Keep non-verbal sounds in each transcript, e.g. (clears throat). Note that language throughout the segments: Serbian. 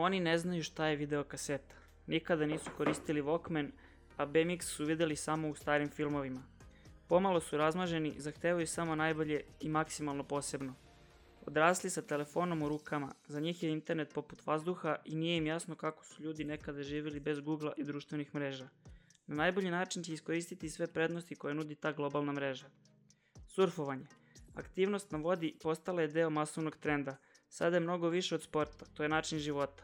Oni ne znaju šta je videokaseta. Nikada nisu koristili Walkman, a BMX su videli samo u starim filmovima. Pomalo su razmaženi, zahtevaju samo najbolje i maksimalno posebno. Odrasli sa telefonom u rukama, za njih je internet poput vazduha i nije im jasno kako su ljudi nekada živjeli bez Google i društvenih mreža. Na najbolji način će iskoristiti sve prednosti koje nudi ta globalna mreža. Surfovanje. Aktivnost na vodi postala je deo masovnog trenda. Sada je mnogo više od sporta, to je način života.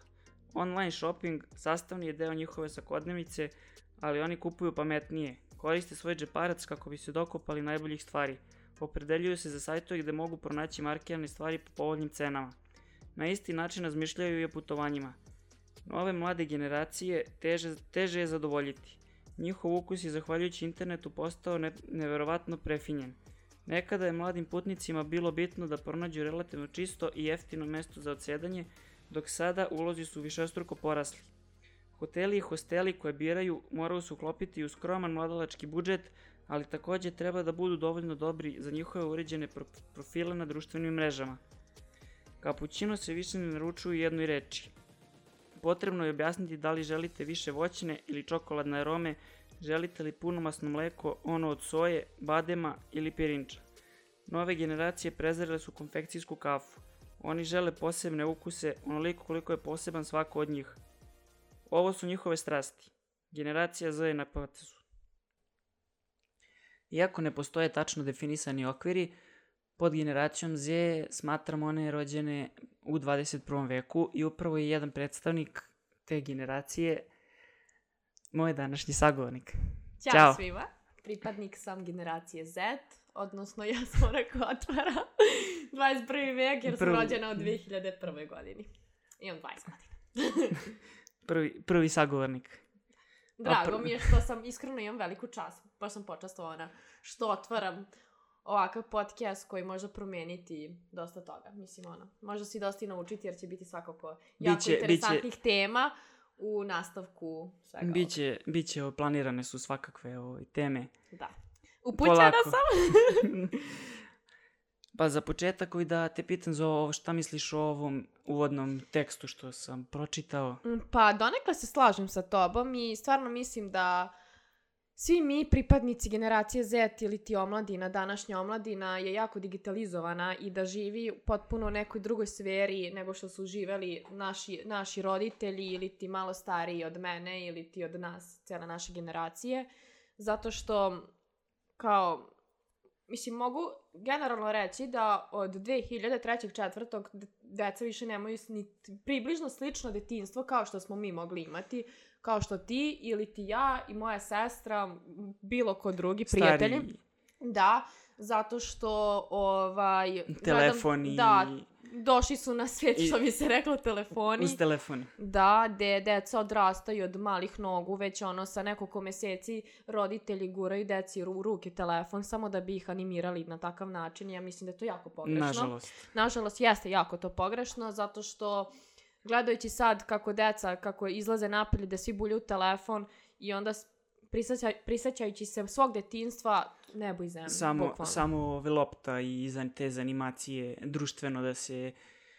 Online shopping sastavni je deo njihove svakodnevice, ali oni kupuju pametnije. Koriste svoj džeparac kako bi se dokopali najboljih stvari. Opredeljuju se za sajtove gde mogu pronaći markirane stvari po povoljnim cenama. Na isti način razmišljaju i o putovanjima. Nove mlade generacije teže, teže je zadovoljiti. Njihov ukus je zahvaljujući internetu postao ne, neverovatno prefinjen. Nekada je mladim putnicima bilo bitno da pronađu relativno čisto i jeftino mesto za odsedanje, dok sada ulozi su višestruko porasli. Hoteli i hosteli koje biraju moraju se uklopiti u skroman mladalački budžet, ali takođe treba da budu dovoljno dobri za njihove uređene pro profile na društvenim mrežama. Kapućino se više ne naručuju jednoj reči. Potrebno je objasniti da li želite više voćne ili čokoladne arome, želite li punomasno mleko, ono od soje, badema ili pirinča. Nove generacije prezrele su konfekcijsku kafu. Oni žele posebne ukuse, onoliko koliko je poseban svako od njih. Ovo su njihove strasti. Generacija Z je na potezu. Iako ne postoje tačno definisani okviri, pod generacijom Z smatramo one rođene u 21. veku i upravo je jedan predstavnik te generacije moj današnji sagovornik. Ćao, Ćao. svima. Pripadnik sam generacije Z, odnosno ja sam ona koja otvara (laughs) 21. vek jer sam Prvi. rođena u 2001. godini. Imam 20 godina. (laughs) Prvi, prvi sagovornik. Drago mi je što sam, iskreno imam veliku čast, baš sam počastovana, što otvaram ovakav podcast koji može promeniti dosta toga. Mislim, ono, može se i dosta i naučiti jer će biti svakako jako Biće- interesantnih tema u nastavku svega Biće, biće, planirane su svakakve ovaj, teme. Da. Upućena sam. (laughs) pa za početak ovaj da te pitam za ovo, šta misliš o ovom uvodnom tekstu što sam pročitao? Pa donekle se slažem sa tobom i stvarno mislim da svi mi pripadnici generacije Z ili ti omladina, današnja omladina je jako digitalizovana i da živi potpuno u nekoj drugoj sferi nego što su živeli naši, naši roditelji ili ti malo stariji od mene ili ti od nas, cijela naše generacije. Zato što kao Mislim, mogu generalno reći da od 2003. četvrtog de- deca više nemaju ni približno slično detinstvo kao što smo mi mogli imati, kao što ti ili ti ja i moja sestra, bilo ko drugi prijatelji. Stariji Da, zato što ovaj... telefoni. Da, došli su na svijet, I- što bi se reklo, telefoni. Uz telefon. Da, gde deca odrastaju od malih nogu, već ono sa nekoliko meseci roditelji guraju deci u ruke telefon samo da bi ih animirali na takav način. Ja mislim da je to jako pogrešno. Nažalost. Nažalost, jeste jako to pogrešno, zato što gledajući sad kako deca, kako izlaze napolje da svi bulju telefon i onda prisećajući se svog detinstva, nebo i zemlje, Samo, bukvalno. samo ove lopta i te zanimacije društveno da se...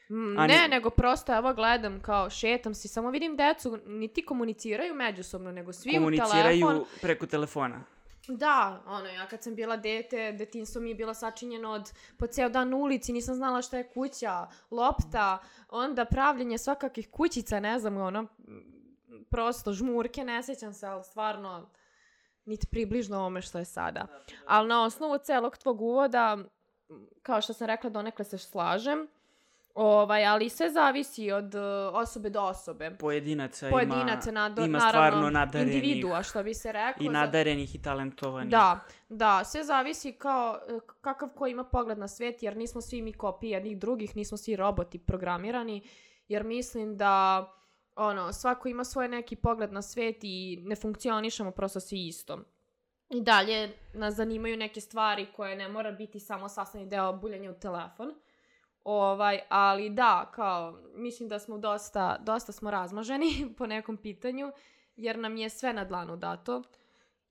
Ne, ne- nego prosto evo gledam kao šetam si, samo vidim decu, niti komuniciraju međusobno, nego svi u komuniciraju telefon. preko telefona. Da, ono, ja kad sam bila dete, detinstvo mi je bilo sačinjeno od po ceo dan u ulici, nisam znala šta je kuća, lopta, onda pravljenje svakakih kućica, ne znam, ono, prosto žmurke, ne sjećam se, ali stvarno niti približno ovome što je sada. Ali na osnovu celog tvog uvoda, kao što sam rekla, donekle se slažem, ovaj, ali sve zavisi od uh, osobe do osobe. Pojedinaca, Pojedinaca, ima, nado, ima naravno, stvarno nadarenih individua, što bi se reklo. i za- nadarenih i talentovanih. Da, da, sve zavisi kao e, kakav ko ima pogled na svet, jer nismo svi mi kopije jednih drugih, nismo svi roboti programirani, jer mislim da ono, svako ima svoj neki pogled na svet i ne funkcionišemo prosto svi isto. I dalje nas zanimaju neke stvari koje ne mora biti samo sastavni deo buljanja u telefon. Ovaj, ali da, kao, mislim da smo dosta, dosta smo razmaženi (laughs) po nekom pitanju, jer nam je sve na dlanu dato.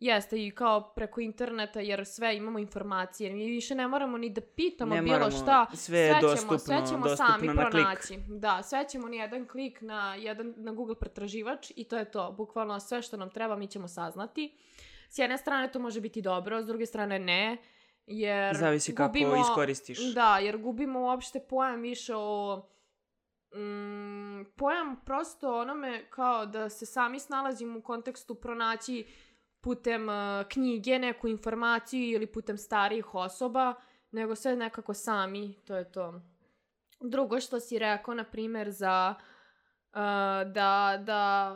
Jeste i kao preko interneta jer sve imamo informacije. Mi više ne moramo ni da pitamo Ne bilo moramo, šta. sve je ćemo, dostupno- sve ćemo dostupno sami na klik. pronaći. Da, sve ćemo ni jedan klik na, jedan, na Google pretraživač i to je to. Bukvalno sve što nam treba mi ćemo saznati. S jedne strane to može biti dobro, s druge strane ne. Jer Zavisi kako gubimo, iskoristiš. Da, jer gubimo uopšte pojam više o mm, pojam prosto onome kao da se sami snalazimo u kontekstu pronaći putem uh, knjige neku informaciju ili putem starijih osoba, nego sve nekako sami, to je to. Drugo što si rekao, na primjer, za uh, da, da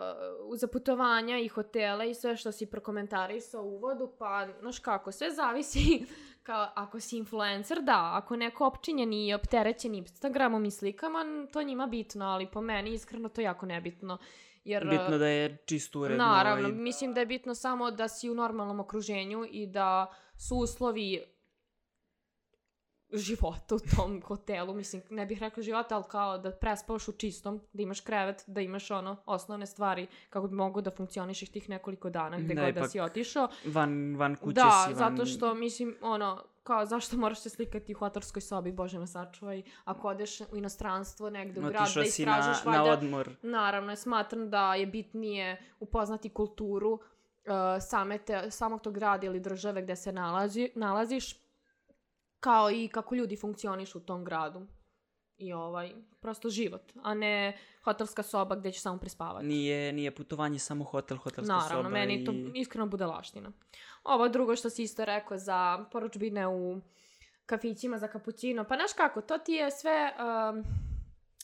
za putovanja i hotele i sve što si prokomentarisao u uvodu, pa, znaš kako, sve zavisi (laughs) kao ako si influencer, da, ako neko opčinjen i opterećen Instagramom i slikama, to njima bitno, ali po meni iskreno to jako nebitno. Jer, Bitno da je čisto uredno. Naravno, ovaj, mislim da je bitno samo da si u normalnom okruženju i da su uslovi života u tom (laughs) hotelu, mislim, ne bih rekla života, ali kao da prespavaš u čistom, da imaš krevet, da imaš ono, osnovne stvari kako bi mogo da funkcionišeš tih nekoliko dana gde Da, god da si otišao. van, van kuće Da, si, van... zato što, mislim, ono, kao zašto moraš se slikati u hotelskoj sobi, bože me sačuvaj, ako odeš u inostranstvo negde u grad da si na, istražuješ, na valjda, odmor. Naravno, smatram da je bitnije upoznati kulturu uh, same te, samog tog grada ili države gde se nalazi, nalaziš, kao i kako ljudi funkcionišu u tom gradu. I ovaj, prosto život, a ne hotelska soba gde ćeš samo prispavati. Nije, nije putovanje samo hotel, hotelska Naravno, soba meni i... to iskreno budalaština. Ovo drugo što si isto rekao za poručbine u kafićima za kapućino, pa znaš kako, to ti je sve um,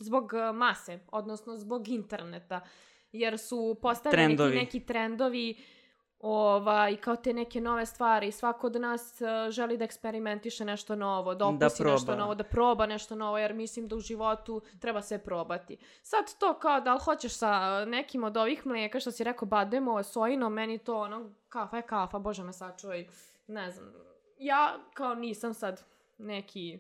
zbog uh, mase, odnosno zbog interneta, jer su postavljeni Trendovi. neki neki trendovi ovaj, kao te neke nove stvari. Svako od nas uh, želi da eksperimentiše nešto novo, da Da okusi nešto novo, da proba nešto novo, jer mislim da u životu treba sve probati. Sad to kao da li hoćeš sa nekim od ovih mlijeka što si rekao bademo, sojino, meni to ono, kafa je kafa, bože me sačuvaj, ne znam. Ja kao nisam sad neki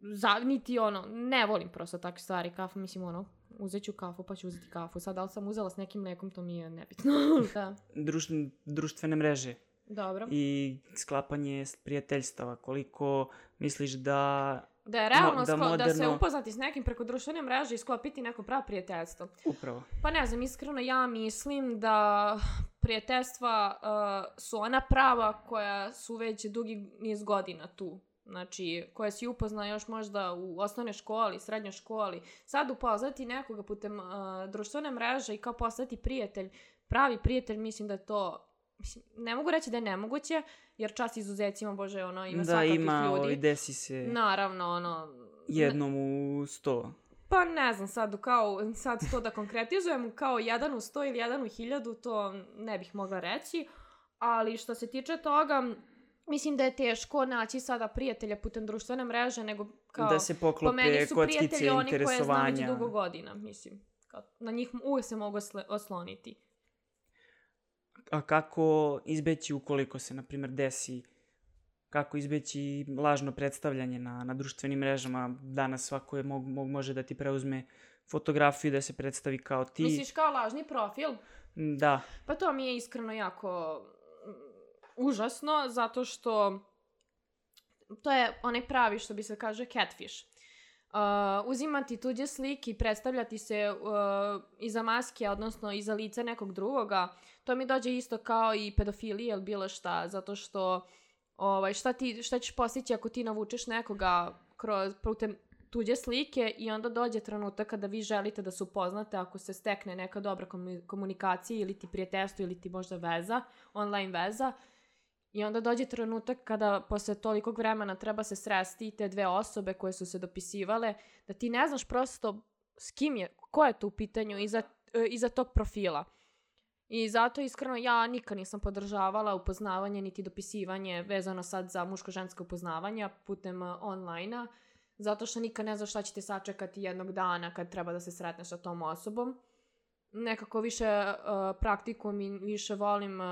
za, niti ono, ne volim prosto takve stvari, kafa, mislim ono, uzet ću kafu pa ću uzeti kafu. Sad, da li sam uzela s nekim mlekom, to mi je nebitno. (laughs) da, (laughs) Druš, društvene mreže dobro. i sklapanje prijateljstava. Koliko misliš da... Da je realno Mo- da da, da se moderno- upoznati s nekim preko društvene mreže i sklopiti neko pravo prijateljstvo. Upravo. Pa ne znam, iskreno ja mislim da prijateljstva uh, su ona prava koja su već dugi niz godina tu. Znači, koje si upoznao još možda u osnovnoj školi, srednjoj školi. Sad upoznati nekoga putem uh, društvene mreže i kao postati prijatelj, pravi prijatelj, mislim da je to Mislim, ne mogu reći da je nemoguće, jer čas izuzecima, bože, ono, ima da, svakakvih ima, ljudi. ovaj, desi se Naravno, ono, jednom u sto. pa ne znam sad, kao, sad to da konkretizujem, kao jedan u sto ili jedan u hiljadu, to ne bih mogla reći, ali što se tiče toga, mislim da je teško naći sada prijatelja putem društvene mreže, nego kao, da se po poklope meni su prijatelji oni koje znam već dugo godina, mislim. Kao, na njih uvijek se mogu osloniti. A kako izbeći ukoliko se, na primjer, desi kako izbeći lažno predstavljanje na, na društvenim mrežama. Danas svako je mog, mog, može da ti preuzme fotografiju da se predstavi kao ti. Misliš kao lažni profil? Da, Pa to mi je iskreno jako užasno, zato što to je onaj pravi, što bi se kaže, catfish. Uh, uzimati tuđe slike i predstavljati se uh, iza maske, odnosno iza lica nekog drugoga, to mi dođe isto kao i pedofilija ili bilo šta, zato što ovaj, šta, ti, šta ćeš postići ako ti navučeš nekoga kroz, putem tuđe slike i onda dođe trenutak kada vi želite da se upoznate ako se stekne neka dobra komu- komunikacija ili ti prijateljstvo ili ti možda veza, online veza i onda dođe trenutak kada posle tolikog vremena treba se sresti te dve osobe koje su se dopisivale, da ti ne znaš prosto s kim je, ko je tu u pitanju iza, e, iza tog profila. I zato iskreno ja nikad nisam podržavala upoznavanje niti dopisivanje vezano sad za muško-ženske upoznavanja putem uh, online-a, zato što nikad ne znaš šta će te sačekati jednog dana kad treba da se sretneš sa tom osobom. Nekako više uh, praktikujem i više volim uh,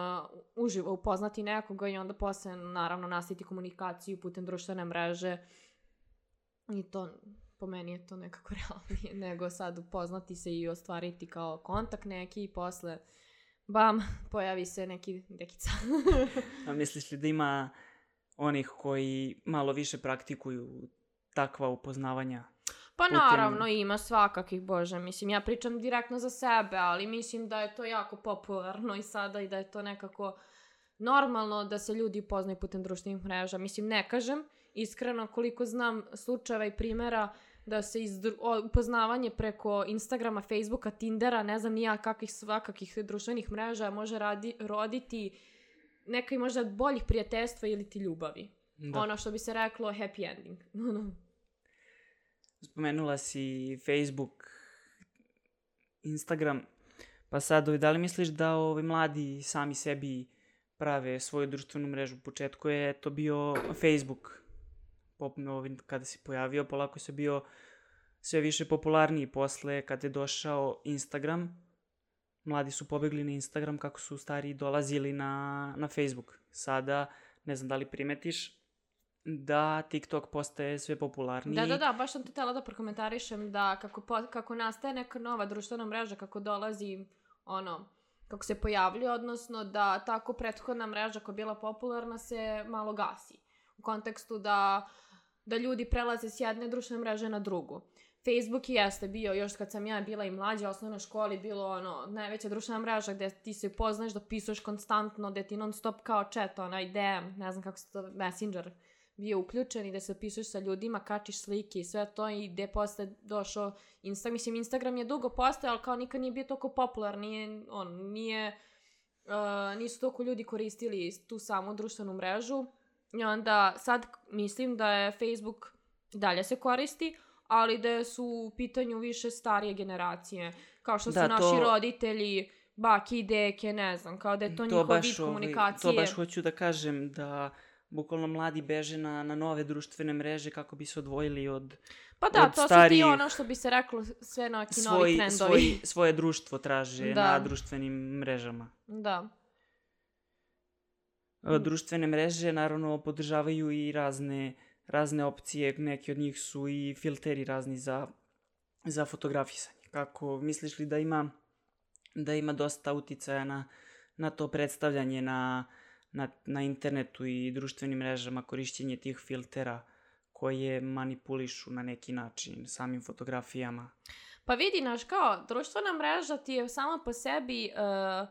uživo upoznati nekoga i onda posle naravno nastaviti komunikaciju putem društvene mreže i to po meni je to nekako (laughs) realnije nego sad upoznati se i ostvariti kao kontakt neki i posle bam, (laughs) pojavi se neki dekica. (laughs) A misliš li da ima onih koji malo više praktikuju takva upoznavanja? Pa putem- naravno ima svakakih, bože, mislim, ja pričam direktno za sebe, ali mislim da je to jako popularno i sada i da je to nekako normalno da se ljudi upoznaju putem društvenih mreža. Mislim, ne kažem, iskreno, koliko znam slučajeva i primera da se iz upoznavanje preko Instagrama, Facebooka, Tindera, ne znam nija kakvih svakakih društvenih mreža može radi, roditi neka i možda boljih prijateljstva ili ti ljubavi. Da. Ono što bi se reklo happy ending. (laughs) Spomenula si Facebook, Instagram, pa sad, ovaj, da li misliš da ovi mladi sami sebi prave svoju društvenu mrežu? U početku je to bio Facebook, Pop, ovaj, kada se pojavio, polako se bio sve više popularniji posle kada je došao Instagram. Mladi su pobegli na Instagram kako su stariji dolazili na, na Facebook. Sada, ne znam da li primetiš, da TikTok postaje sve popularniji. Da, da, da, baš sam te htjela da prokomentarišem da kako, po, kako nastaje neka nova društvena mreža, kako dolazi, ono, kako se pojavljuje, odnosno da tako prethodna mreža koja je bila popularna se malo gasi. U kontekstu da, da ljudi prelaze s jedne društvene mreže na drugu. Facebook i jeste bio, još kad sam ja bila i mlađa u osnovnoj školi, bilo ono, najveća društvena mreža gde ti se upoznaš, da pisuješ konstantno, gde ti non stop kao chat, onaj DM, ne znam kako se to, Messenger, bio uključen i da se pisuješ sa ljudima, kačiš slike i sve to i gde posle došao Instagram. Mislim, Instagram je dugo postojao, ali kao nikad nije bio toliko popular, nije, on, nije, uh, nisu toliko ljudi koristili tu samu društvenu mrežu. I onda sad mislim da je Facebook dalje se koristi, ali da su u pitanju više starije generacije, kao što Da, su naši to- roditelji, baki deke, ne znam, kao da je to, njihov vid ovaj, komunikacije. to baš hoću da kažem da bukvalno mladi beže na, na nove društvene mreže kako bi se odvojili od Pa da, od to su ti ono što bi se reklo sve neki novi svoj, trendovi. svoj, svoje društvo traže Da. na društvenim mrežama. Da. Društvene mreže naravno podržavaju i razne, razne opcije, neki od njih su i filteri razni za, za fotografisanje. Kako misliš li da ima da ima dosta uticaja na, na to predstavljanje na, na, na internetu i društvenim mrežama, korišćenje tih filtera koje manipulišu na neki način samim fotografijama. Pa vidi, naš, kao, društvena mreža ti je sama po sebi uh,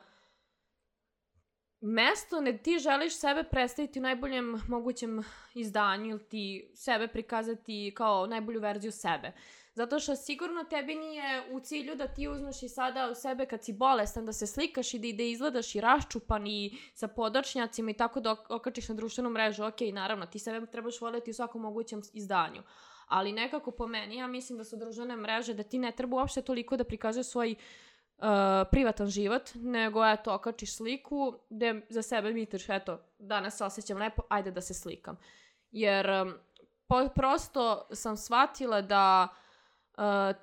mesto ne ti želiš sebe predstaviti u najboljem mogućem izdanju ili ti sebe prikazati kao najbolju verziju sebe. Zato što sigurno tebi nije u cilju da ti uzmeš i sada u sebe kad si bolestan da se slikaš i da, da izgledaš i raščupan i sa podočnjacima i tako da ok- okačiš na društvenu mrežu. Ok, naravno, ti sebe trebaš voljeti u svakom mogućem izdanju. Ali nekako po meni, ja mislim da su društvene mreže da ti ne treba uopšte toliko da prikažeš svoj uh, privatan život, nego eto, okačiš sliku gde za sebe misliš, eto, danas se osjećam lepo, ajde da se slikam. Jer um, po, prosto sam shvatila da uh,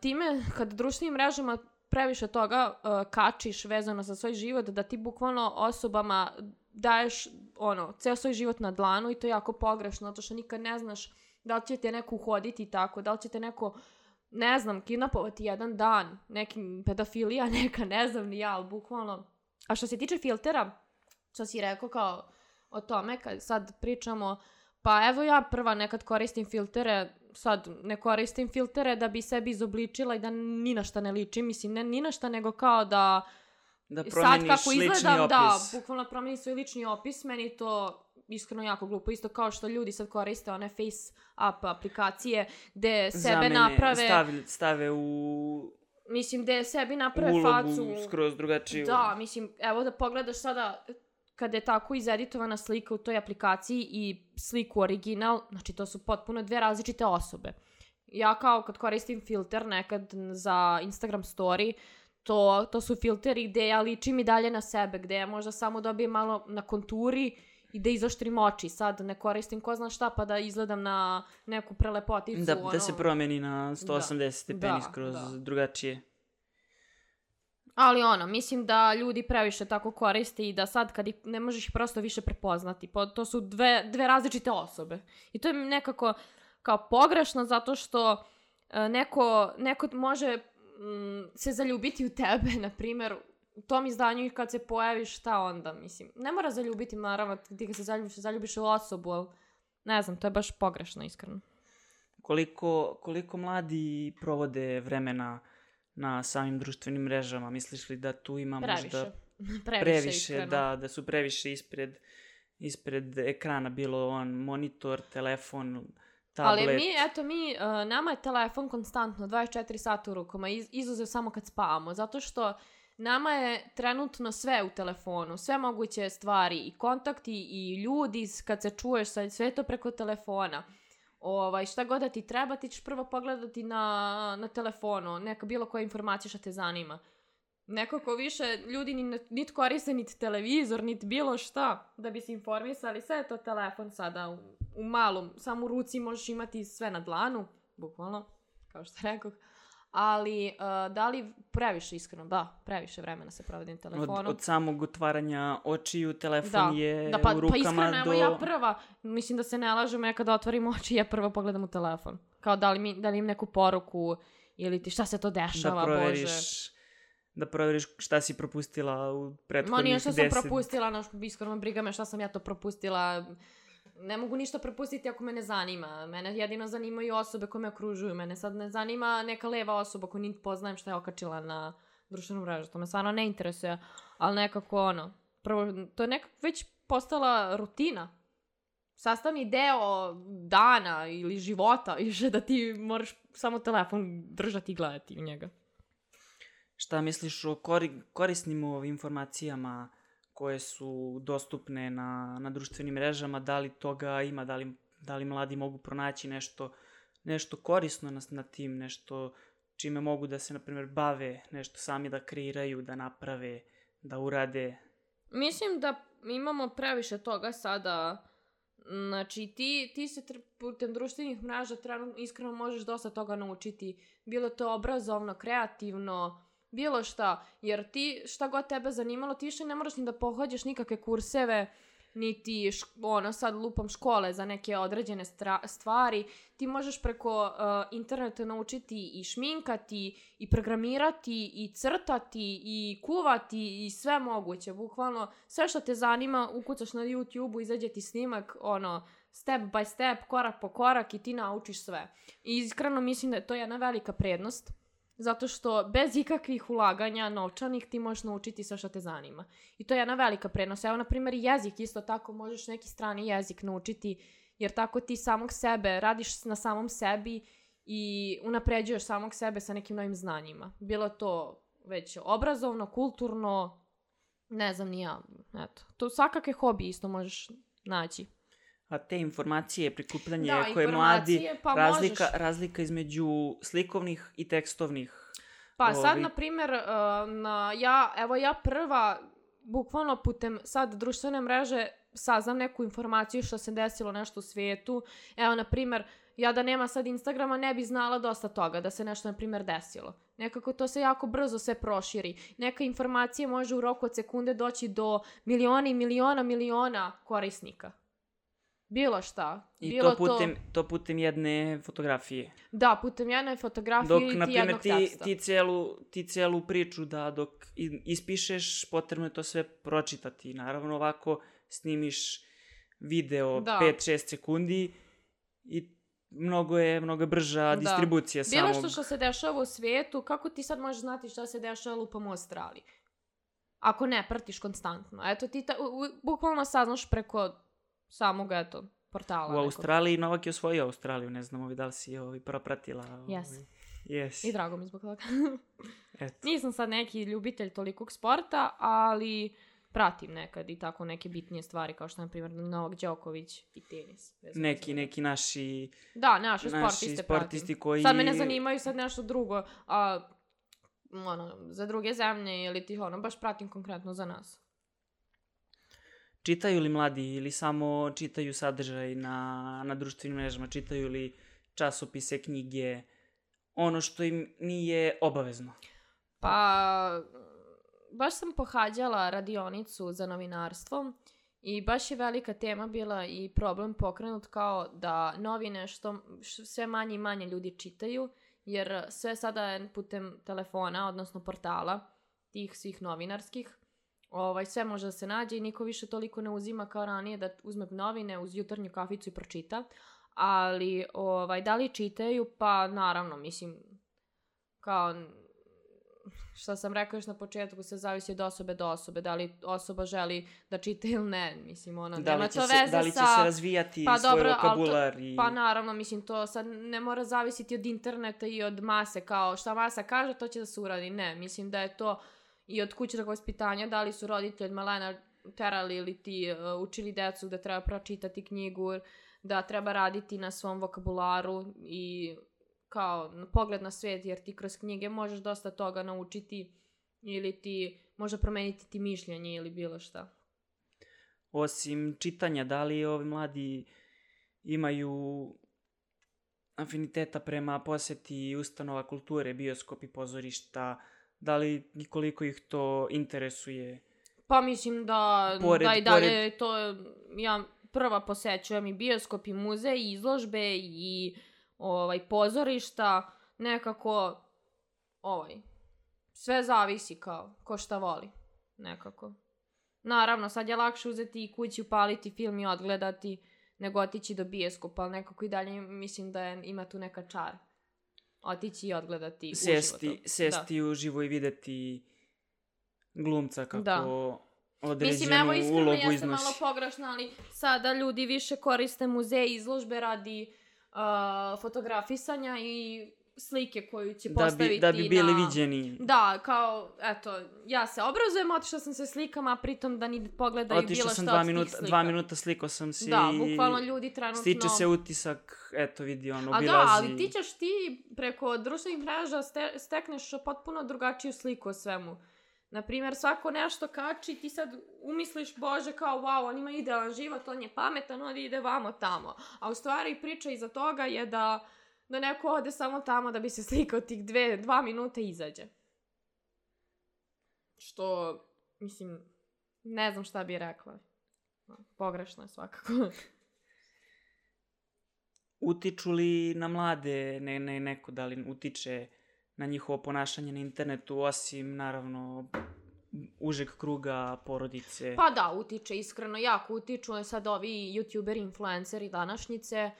time, kad društvenim mrežama previše toga uh, kačiš vezano za svoj život, da ti bukvalno osobama daješ ono, ceo svoj život na dlanu i to je jako pogrešno, zato što nikad ne znaš da li će te neko uhoditi i tako, da li će te neko ne znam, kidnapovati jedan dan, neki pedofilija (laughs) neka, ne znam ni ja, ali bukvalno. A što se tiče filtera, što si rekao kao o tome, kad sad pričamo, pa evo ja prva nekad koristim filtere, sad ne koristim filtere da bi sebi izobličila i da ni na šta ne ličim, mislim ne ni na šta, nego kao da Da sad promeniš kako lični izgledam, opis. da, bukvalno promenim svoj lični opis, meni to iskreno jako glupo, isto kao što ljudi sad koriste one face up aplikacije gde sebe Zamene, naprave, Stavi, stave u mislim gde sebi naprave ulogu facu. skroz drugačiju. Da, mislim, evo da pogledaš sada kada je tako izeditovana slika u toj aplikaciji i sliku original, znači to su potpuno dve različite osobe. Ja kao kad koristim filter nekad za Instagram story, to, to su filteri gde ja ličim i dalje na sebe, gde ja možda samo dobijem malo na konturi i da izoštrim oči. Sad ne koristim ko zna šta pa da izgledam na neku prelepoticu. Da, ono. da se promeni na 180 stepeni Da, skroz da. drugačije. Ali ono, mislim da ljudi previše tako koriste i da sad kad ih ne možeš ih prosto više prepoznati. Po, to su dve, dve različite osobe. I to je nekako kao pogrešno zato što e, neko, neko može mm, se zaljubiti u tebe, (laughs) na primjer, u tom izdanju i kad se pojaviš, šta onda, mislim. Ne mora zaljubiti, naravno, ti kad se zaljubiš, zaljubiš u osobu, ali ne znam, to je baš pogrešno, iskreno. Koliko, koliko mladi provode vremena na samim društvenim mrežama? Misliš li da tu ima Previše. možda previše, (laughs) previše da, da su previše ispred, ispred ekrana, bilo on monitor, telefon, tablet. Ali mi, eto, mi, uh, nama je telefon konstantno 24 sata u rukama, iz, izuzev samo kad spavamo, zato što nama je trenutno sve u telefonu, sve moguće stvari, i kontakti, i ljudi, kad se čuješ, sve to preko telefona. Ovaj, šta god da ti treba, ti ćeš prvo pogledati na, na telefonu, neka bilo koja informacija što te zanima. Nekako više ljudi ni, nit koriste niti televizor, niti bilo šta da bi se informisali. Sve je to telefon sada u, u malom, samo u ruci možeš imati sve na dlanu, bukvalno, kao što rekoh. Ali, uh, da li previše iskreno? Da, previše vremena se provodi na od, od samog otvaranja očiju, telefon da, je da, pa, u rukama pa iskreno, do... evo ja prva, mislim da se ne lažem, ja kada otvorim oči, ja prvo pogledam u telefon. Kao da li, mi, da li im neku poruku ili ti šta se to dešava, da proveriš, bože. da proveriš šta si propustila u Ma prethodnih nije što sam deset... propustila, no, iskreno briga me šta sam ja to propustila. Ne mogu ništa propustiti ako me ne zanima. Mene jedino zanimaju osobe koje me okružuju. Mene sad ne zanima neka leva osoba koju niti poznajem šta je okačila na društvenu mrežu. To me stvarno ne interesuje. Ali nekako ono, prvo, to je nekako već postala rutina. Sastavni deo dana ili života (laughs) više da ti moraš samo telefon držati i gledati u njega. Šta misliš o kori, korisnim informacijama koje su dostupne na, na društvenim mrežama? Da li toga ima? Da li, da li mladi mogu pronaći nešto, nešto korisno na, na tim? Nešto čime mogu da se, na primjer, bave? Nešto sami da kreiraju, da naprave, da urade? Mislim da imamo previše toga sada. Znači, ti, ti se putem društvenih mreža trenutno iskreno možeš dosta toga naučiti. Bilo to obrazovno, kreativno, bilo šta. Jer ti, šta god tebe zanimalo, ti više ne moraš ni da pohađaš nikakve kurseve, niti š, ono sad lupam škole za neke određene stvari. Ti možeš preko uh, interneta naučiti i šminkati, i programirati, i crtati, i kuvati, i sve moguće. Bukvalno sve što te zanima, ukucaš na YouTube-u, izađe ti snimak, ono, step by step, korak po korak i ti naučiš sve. I iskreno mislim da je to jedna velika prednost. Zato što bez ikakvih ulaganja novčanih ti možeš naučiti sve što te zanima. I to je jedna velika prednost. Evo, na primjer, jezik isto tako možeš neki strani jezik naučiti, jer tako ti samog sebe radiš na samom sebi i unapređuješ samog sebe sa nekim novim znanjima. Bilo to već obrazovno, kulturno, ne znam ni ja, eto. To svakakve hobi isto možeš naći. A te informacije, prikupljanje Da, koje mladi, pa razlika, možeš. razlika između slikovnih i tekstovnih. Pa sad, Ovi- na primjer, uh, na, ja, evo ja prva, bukvalno putem sad društvene mreže saznam neku informaciju što se desilo nešto u svijetu. Evo, na primjer, ja da nema sad Instagrama ne bi znala dosta toga da se nešto, na primjer, desilo. Nekako to se jako brzo sve proširi. Neka informacija može u roku od sekunde doći do miliona i miliona miliona korisnika. Bilo šta. I Bilo to putem, to putem jedne fotografije. Da, putem jedne fotografije Dok, ili ti primjer, jednog ti, teksta. ti, celu, ti celu priču da dok ispišeš, potrebno je to sve pročitati. Naravno, ovako snimiš video Da. 5-6 sekundi i mnogo je, mnogo je brža Da. distribucija Bilo samog... što što se dešava u svijetu, kako ti sad možeš znati šta se dešava lupom u Australiji? Ako ne pratiš konstantno. Eto, ti ta, u, u- bukvalno saznaš preko samog, eto, portala. U nekog. Australiji Novak je osvojio Australiju, ne znam ovi da li si ovi propratila. Jes. Ovi. Yes. I drago mi zbog toga. (laughs) Eto. Nisam sad neki ljubitelj tolikog sporta, ali pratim nekad i tako neke bitnije stvari, kao što je, na primjer, Novak Đoković i tenis. Neki, neki naši, Da, naše naši sportiste, sportisti pratim. koji... Sad me ne zanimaju sad nešto drugo, a ono, za druge zemlje ili ti ono, baš pratim konkretno za nas. Čitaju li mladi ili samo čitaju sadržaj na, na društvenim mrežama, čitaju li časopise, knjige, ono što im nije obavezno? Pa, baš sam pohađala radionicu za novinarstvo i baš je velika tema bila i problem pokrenut kao da novine što sve manje i manje ljudi čitaju, jer sve sada je putem telefona, odnosno portala, tih svih novinarskih. Ovaj, sve može da se nađe i niko više toliko ne uzima kao ranije da uzme novine uz jutarnju kaficu i pročita. Ali, ovaj, da li čitaju? Pa, naravno, mislim, kao što sam rekao još na početku, se zavisi od osobe do osobe, da li osoba želi da čita ili ne, mislim, ono, da nema to se, veze da li će sa... se razvijati Pa svoj dobro, ali to- vokabular i... Pa naravno, mislim, to sad ne mora zavisiti od interneta i od mase, kao šta masa kaže, to će da se uradi. Ne, mislim da je to i od kućnog vaspitanja, da li su roditelji od malena terali ili ti uh, učili decu da treba pročitati knjigu, da treba raditi na svom vokabularu i kao pogled na svet, jer ti kroz knjige možeš dosta toga naučiti ili ti može promeniti ti mišljenje ili bilo šta. Osim čitanja, da li ovi mladi imaju afiniteta prema poseti ustanova kulture, bioskopi, pozorišta, da li koliko ih to interesuje? Pa mislim da, Pored- da i dalje pored- to ja prva posećujem i bioskop i muzej i izložbe i ovaj pozorišta nekako ovaj sve zavisi kao ko šta voli nekako. Naravno, sad je lakše uzeti i kući upaliti film i odgledati nego otići do bioskopa, ali nekako i dalje mislim da je, ima tu neka čar. Otići i odgledati uživo Sesti, to. sesti uživo i videti glumca kako Da. određenu Mislim, evo iskreno ulogu iznosi. malo pogrešno, ali sada ljudi više koriste muzeje i izložbe radi uh, fotografisanja i slike koju će Da postaviti bi, da bi bili na... viđeni. Da, kao, eto, ja se obrazujem, otišla sam se slikama, a pritom da ni pogledaju Otišao bilo sam šta dva od tih minuta, slika. dva minuta slikao sam se Da, i bukvalno ljudi trenutno... stiče se utisak, eto vidi, ono, A obilazi. da, ali ti ćeš ti preko društvenih mreža ste, stekneš potpuno drugačiju sliku o svemu. Naprimjer, svako nešto kači, ti sad umisliš, bože, kao, wow, on ima idealan život, on je pametan, on ide vamo tamo. A u stvari priča iza toga je da, da neko ode samo tamo da bi se slikao tih dve, dva minuta i izađe. Što, mislim, ne znam šta bi rekla. Pogrešno je svakako. (laughs) Utiču li na mlade ne, ne, neko, da li utiče na njihovo ponašanje na internetu, osim, naravno, užeg kruga porodice? Pa da, utiče, iskreno, jako utiču. Sad ovi youtuberi, influenceri današnjice,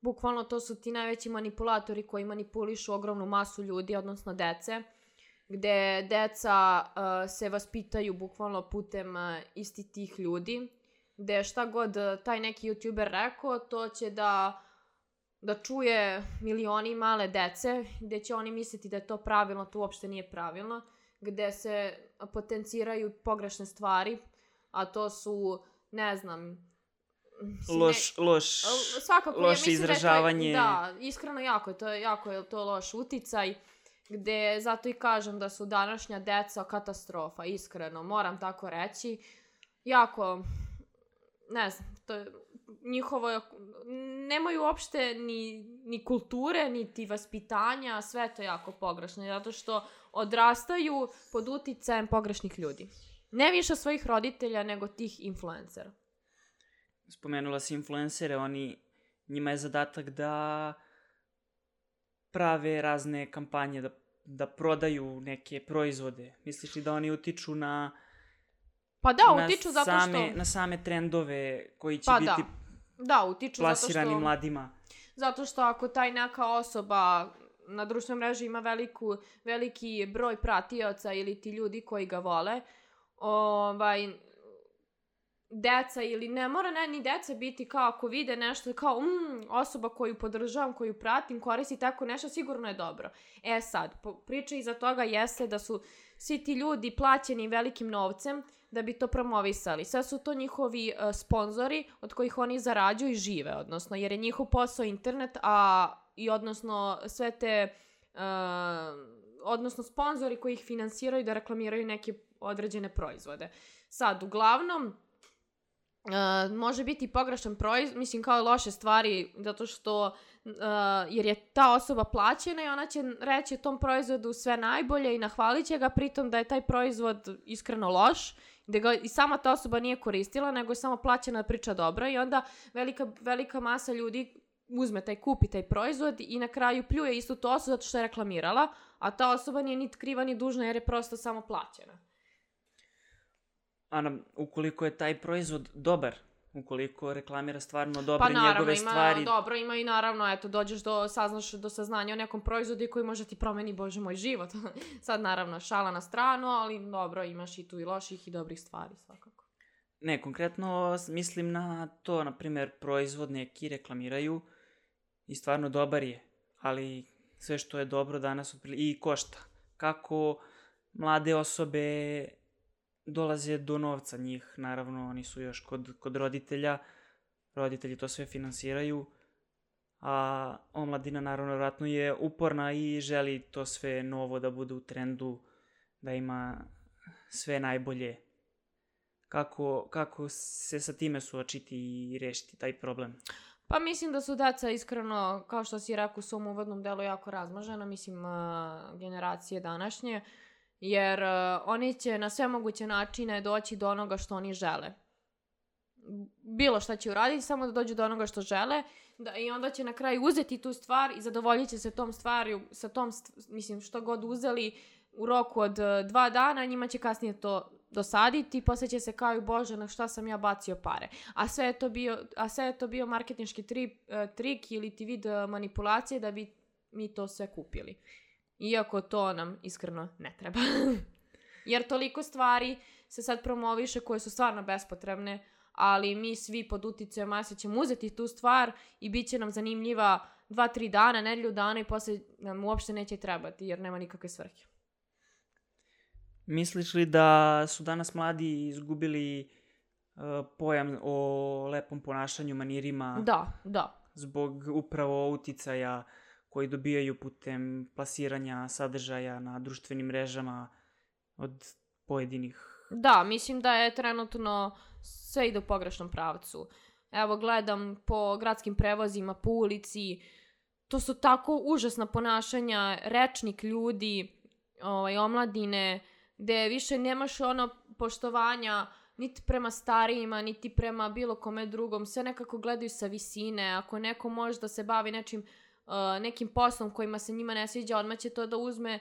bukvalno to su ti najveći manipulatori koji manipulišu ogromnu masu ljudi, odnosno dece, gde deca uh, se vaspitaju bukvalno putem uh, isti tih ljudi, gde šta god taj neki youtuber rekao, to će da da čuje milioni male dece, gde će oni misliti da je to pravilno, to uopšte nije pravilno, gde se potenciraju pogrešne stvari, a to su, ne znam, Loš, loš, svakako, ja loše mislim da je to- izražavanje. Da, iskreno jako je to, jako je to loš uticaj, gde zato i kažem da su današnja deca katastrofa, iskreno, moram tako reći. Jako, ne znam, to je njihovo, nemaju uopšte ni, ni kulture, niti vaspitanja, sve je to jako pogrešno, zato što odrastaju pod uticajem pogrešnih ljudi. Ne više svojih roditelja, nego tih influencera. Spomenula si influencere, oni, njima je zadatak da prave razne kampanje, da, da prodaju neke proizvode. Misliš li da oni utiču na, Pa da, na, utiču zato same, što... na same trendove koji će Pa biti Da, utiču zato plasirani što... mladima? Zato što ako taj neka osoba na društvenoj mreži ima veliku, veliki broj pratioca ili ti ljudi koji ga vole, ovaj, deca ili ne mora ne, ni deca biti kao ako vide nešto kao mm, osoba koju podržavam, koju pratim, koristi tako nešto, sigurno je dobro. E sad, priča iza toga jeste da su svi ti ljudi plaćeni velikim novcem da bi to promovisali. Sve su to njihovi uh, sponzori od kojih oni zarađuju i žive, odnosno, jer je njihov posao internet, a i odnosno sve te uh, odnosno sponzori koji ih finansiraju da reklamiraju neke određene proizvode. Sad, uglavnom, Uh, može biti pogrešan proizvod, mislim kao loše stvari, zato što, uh, jer je ta osoba plaćena i ona će reći tom proizvodu sve najbolje i nahvalit će ga, pritom da je taj proizvod iskreno loš, da ga i sama ta osoba nije koristila, nego je samo plaćena da priča dobro i onda velika, velika masa ljudi uzme taj kupi taj proizvod i na kraju pljuje istu tu osobu zato što je reklamirala, a ta osoba nije ni kriva ni dužna jer je prosto samo plaćena. Ana, ukoliko je taj proizvod dobar, ukoliko reklamira stvarno Pa dobre naravno, njegove ima, stvari, dobro, ima i naravno, eto, dođeš do, saznaš do saznanja o nekom proizvodu koji može ti promeni, bože moj, život. (laughs) Sad, naravno, šala na stranu, ali dobro, imaš i tu i loših i dobrih stvari, svakako. Ne, konkretno mislim na to, na primjer, proizvod neki reklamiraju i stvarno dobar je, ali sve što je dobro danas i košta. Kako mlade osobe dolaze do novca njih, naravno oni su još kod, kod roditelja, roditelji to sve finansiraju, a omladina naravno vratno je uporna i želi to sve novo da bude u trendu, da ima sve najbolje. Kako, kako se sa time suočiti i rešiti taj problem. Pa mislim da su deca iskreno, kao što si rekao u svom uvodnom delu, jako razmažena, mislim, generacije današnje, jer a, oni će na sve moguće načine doći do onoga što oni žele. Bilo šta će uraditi, samo da dođu do onoga što žele da, i onda će na kraju uzeti tu stvar i zadovoljit će se tom stvari, sa tom, st- mislim, što god uzeli u roku od e, dva dana, njima će kasnije to dosaditi posle će se kao i bože na šta sam ja bacio pare. A sve je to bio, a sve je to bio marketinški tri, e, trik ili ti vid manipulacije da bi mi to sve kupili. Iako to nam iskreno ne treba. (laughs) Jer toliko stvari se sad promoviše koje su stvarno bespotrebne, ali mi svi pod uticajem mase ćemo uzeti tu stvar i bit će nam zanimljiva dva, tri dana, nedelju dana i posle nam uopšte neće trebati jer nema nikakve svrhe. Misliš li da su danas mladi izgubili uh, pojam o lepom ponašanju, manirima, Da, da. zbog upravo uticaja koji dobijaju putem plasiranja sadržaja na društvenim mrežama od pojedinih Da, mislim da je trenutno sve ide u pogrešnom pravcu. Evo, gledam po gradskim prevozima, po ulici, to su tako užasna ponašanja, rečnik ljudi, ovaj, omladine, gde više nemaš ono poštovanja niti prema starijima, niti prema bilo kome drugom, sve nekako gledaju sa visine, ako neko može da se bavi nečim, uh, nekim poslom kojima se njima ne sviđa, odmah će to da uzme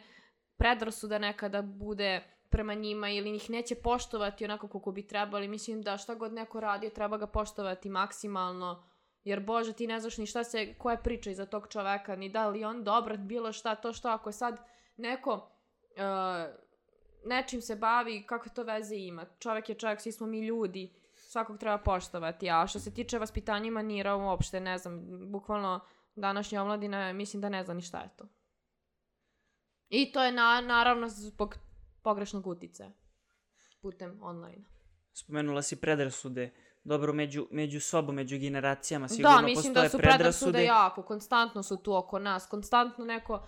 predrasuda nekada bude prema njima ili ih neće poštovati onako kako bi trebali. Mislim da šta god neko radio treba ga poštovati maksimalno. Jer bože ti ne znaš ni šta se, koja je priča iza tog čoveka, ni da li on dobar, bilo šta, to što ako je sad neko uh, nečim se bavi, kakve to veze ima. Čovek je čovek, svi smo mi ljudi, svakog treba poštovati. A što se tiče vaspitanja manira, uopšte ne znam, bukvalno današnja omladina, mislim da ne zna ni šta je to. I to je na, naravno zbog pogrešnog uticaja putem online. Spomenula si predrasude. Dobro, među, među sobom, među generacijama sigurno Da, mislim da postoje su predrasude jako, konstantno su tu oko nas, konstantno neko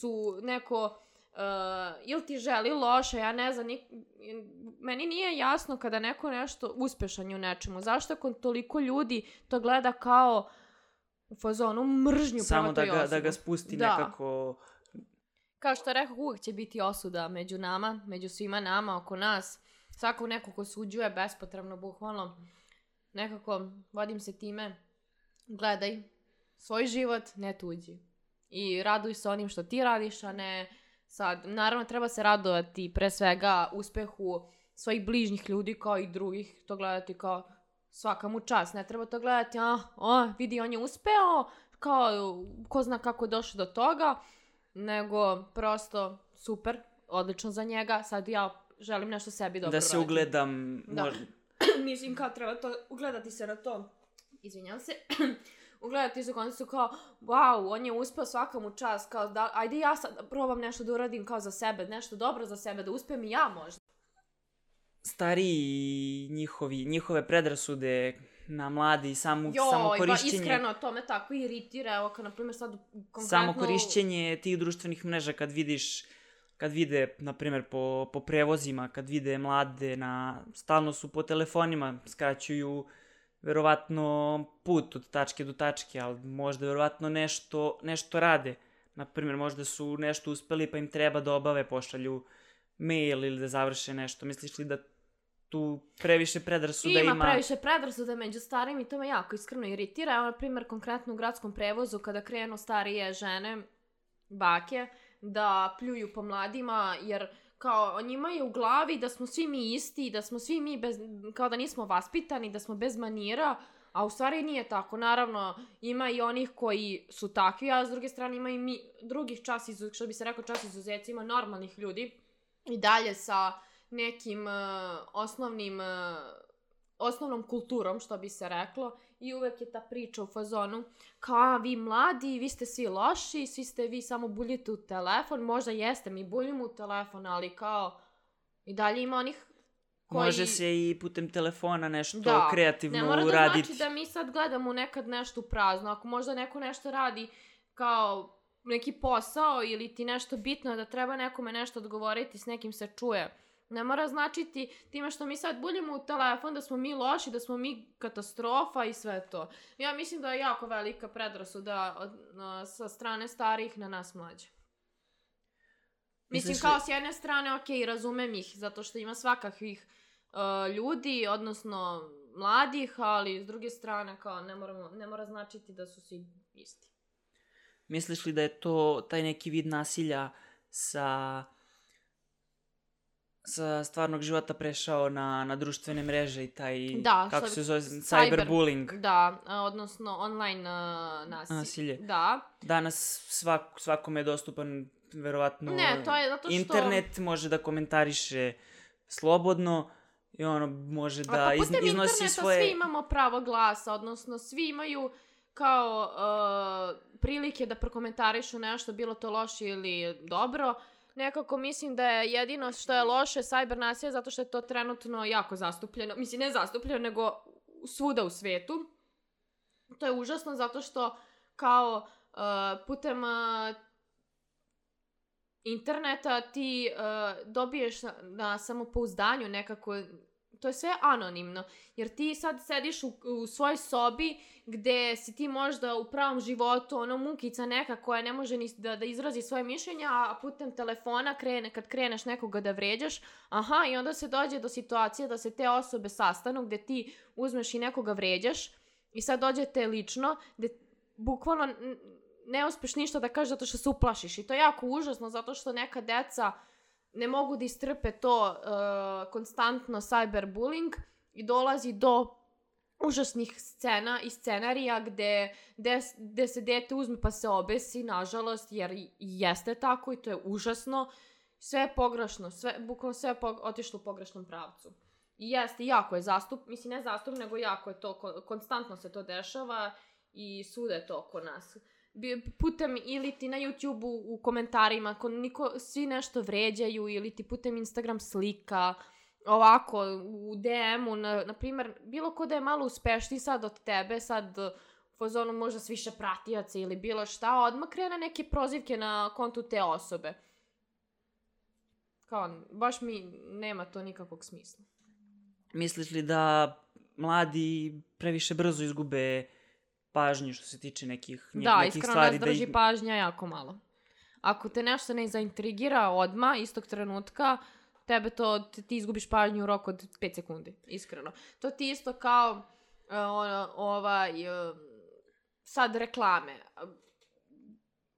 su neko uh, ili ti želi loše, ja ne znam, nik, meni nije jasno kada neko nešto uspešan je u nečemu, zašto ako toliko ljudi to gleda kao u fazonu mržnju Samo prema da toj ga, osobi. da ga spusti Da. nekako... Kao što rekao, uvek će biti osuda među nama, među svima nama, oko nas. Svako neko ko suđuje bespotrebno, bukvalno, nekako vodim se time, gledaj svoj život, ne tuđi. I raduj se onim što ti radiš, a ne sad, naravno treba se radovati pre svega uspehu svojih bližnjih ljudi kao i drugih, to gledati kao svaka mu čast, ne treba to gledati, a, o, vidi on je uspeo, kao ko zna kako je došao do toga, nego prosto super, odlično za njega, sad ja želim nešto sebi dobro da se uradim. ugledam, Da. možda, (clears throat) Mislim kao treba to, ugledati se na to, izvinjam se, (clears throat) ugledati se u kontekstu kao, wow, on je uspeo svaka mu čast, kao da, ajde ja sad da probam nešto da uradim kao za sebe, nešto dobro za sebe, da uspijem i ja možda. Stariji njihovi, njihove predrasude na mladi, samo, samo Joj, ba, korišćenje, iskreno, to me tako iritira, evo kao na primjer sad konkretno... samo korišćenje tih društvenih mreža kad vidiš kad vide, na primjer, po, po prevozima, kad vide mlade na, stalno su po telefonima, skraćuju verovatno put od tačke do tačke, ali možda verovatno nešto, nešto rade. Na primjer, možda su nešto uspeli pa im treba da obave, pošalju mail ili da završe nešto. Misliš li da tu previše predrasuda ima. ima. previše predrasuda među starim i to me jako iskreno iritira. Evo, na primjer, konkretno u gradskom prevozu, kada krenu starije žene, bake, da pljuju po mladima, jer kao njima je u glavi da smo svi mi isti, da smo svi mi bez, kao da nismo vaspitani, da smo bez manira, a u stvari nije tako. Naravno, ima i onih koji su takvi, a s druge strane ima i mi drugih čas, izu, što bi se rekao čas izuzeci, ima normalnih ljudi i dalje sa nekim uh, osnovnim, uh, osnovnom kulturom, što bi se reklo, i uvek je ta priča u fazonu kao, a, vi mladi, vi ste svi loši, svi ste vi samo buljite u telefon, možda jeste, mi buljimo u telefon, ali kao, i dalje ima onih koji... Može se i putem telefona nešto Da, kreativno Ne mora da uraditi. znači da mi sad gledamo nekad nešto prazno. Ako možda neko nešto radi kao neki posao ili ti nešto bitno da treba nekome nešto odgovoriti, s nekim se čuje. Ne mora značiti time što mi sad buljimo u telefon da smo mi loši, da smo mi katastrofa i sve to. Ja mislim da je jako velika predrasuda od, na, sa strane starih na nas mlađe. Mislim, Misliš kao s jedne strane, ok, razumem ih, zato što ima svakakvih uh, ljudi, odnosno mladih, ali s druge strane, kao, ne, moramo, ne mora značiti da su svi isti. Misliš li da je to taj neki vid nasilja sa sa stvarnog života prešao na, na društvene mreže i taj, Da, kako se zove, cyber- cyberbullying. Da, a, odnosno online uh, nasilje. Nasilje. Da. Danas svak, svakome je dostupan verovatno Ne, to je zato što... internet, može da komentariše slobodno i ono može A da pa iz, putem iznosi interneta svoje... svi imamo pravo glasa, odnosno svi imaju kao uh, prilike da prokomentarišu nešto, bilo to loše ili dobro. Nekako mislim da je jedino što je loše cyber nasilje zato što je to trenutno jako zastupljeno. Mislim, ne zastupljeno, nego svuda u svetu. To je užasno zato što kao uh, putem uh, interneta ti uh, dobiješ na, na samopouzdanju nekako to je sve anonimno, jer ti sad sediš u, u svojoj sobi gde si ti možda u pravom životu ono mukica neka koja ne može ni da, da izrazi svoje mišljenja, a putem telefona krene, kad kreneš nekoga da vređaš, aha, i onda se dođe do situacije da se te osobe sastanu gde ti uzmeš i nekoga vređaš i sad dođete lično, gde bukvalno ne uspeš ništa da kažeš zato što se uplašiš i to je jako užasno zato što neka deca ne mogu da istrpe to uh, konstantno cyberbullying i dolazi do užasnih scena i scenarija gde, gde, gde se dete uzme pa se obesi, nažalost, jer jeste tako i to je užasno. Sve je pogrešno, sve, bukvalno sve je pog- otišlo u pogrešnom pravcu. I jeste, jako je zastup, mislim ne zastup, nego jako je to, ko- konstantno se to dešava i svuda je to oko nas. Bi- putem ili ti na YouTube-u u komentarima, ko niko, svi nešto vređaju ili ti putem Instagram slika, ovako u DM-u, na, na primjer, bilo ko da je malo uspešniji sad od tebe, sad fazonu možda s više pratijaca ili bilo šta, odmah krene neke prozivke na kontu te osobe. Kao, baš mi nema to nikakvog smisla. Misliš li da mladi previše brzo izgube pažnju što se tiče nekih, nje- Da, nekih iskreno stvari? nas drži ih- pažnja jako malo. Ako te nešto ne zaintrigira odma istog trenutka, tebe to, ti izgubiš pažnju u roku od 5 sekundi, iskreno. To ti isto kao uh, ono, ovaj, uh, sad reklame.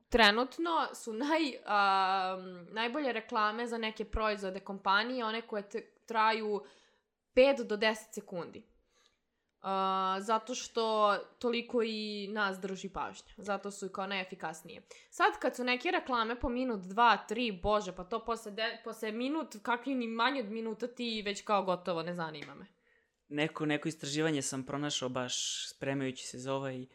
Trenutno su naj, um, najbolje reklame za neke proizvode kompanije, one koje te, traju 5 do 10 sekundi. Uh, zato što toliko i nas drži pažnja. Zato su i kao najefikasnije. Sad kad su neke reklame po minut, dva, tri, bože, pa to posle, de, posle minut, kakvi ni manje od minuta ti već kao gotovo, ne zanima me. Neko, neko istraživanje sam pronašao baš spremajući se za ovaj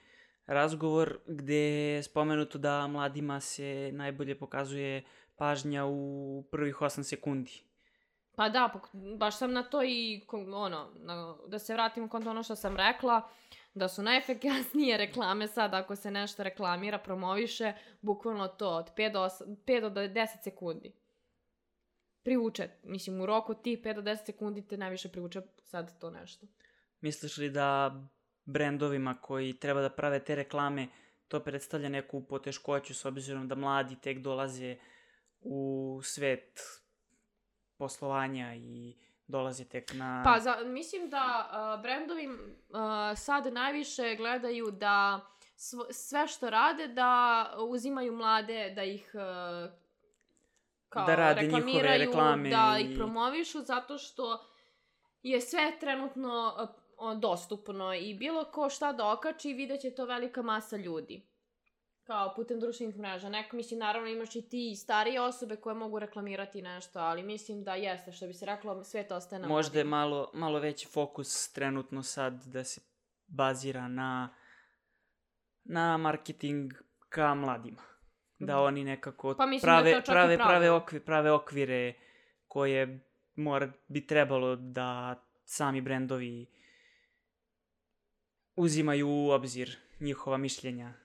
razgovor gde je spomenuto da mladima se najbolje pokazuje pažnja u prvih 8 sekundi. Pa da, baš sam na to i, ono, na, da se vratim kod ono što sam rekla, da su najefikasnije (laughs) reklame sad, ako se nešto reklamira, promoviše, bukvalno to, od 5 do, 8, 5 do 10 sekundi. Privuče, mislim, u roku tih 5 do 10 sekundi te najviše privuče sad to nešto. Misliš li da brendovima koji treba da prave te reklame to predstavlja neku poteškoću s obzirom da mladi tek dolaze u svet poslovanja i dolazi tek na... Pa za, mislim da uh, brendovi uh, sad najviše gledaju da svo, sve što rade da uzimaju mlade, da ih uh, kao Da rade reklamiraju, reklame da i- ih promovišu zato što je sve trenutno uh, dostupno i bilo ko šta da okači vidjet će to velika masa ljudi. Kao putem društvenih mreža. Neko, mislim, naravno imaš i ti starije osobe koje mogu reklamirati nešto, ali mislim da jeste, što bi se reklo, svet ostaje na Možda je malo, malo veći fokus trenutno sad da se bazira na, na marketing ka mladima. Da Mhm. oni nekako Pa da prave, to i prave, prave, okvir, prave okvire koje mora, bi trebalo da sami brendovi uzimaju u obzir njihova mišljenja.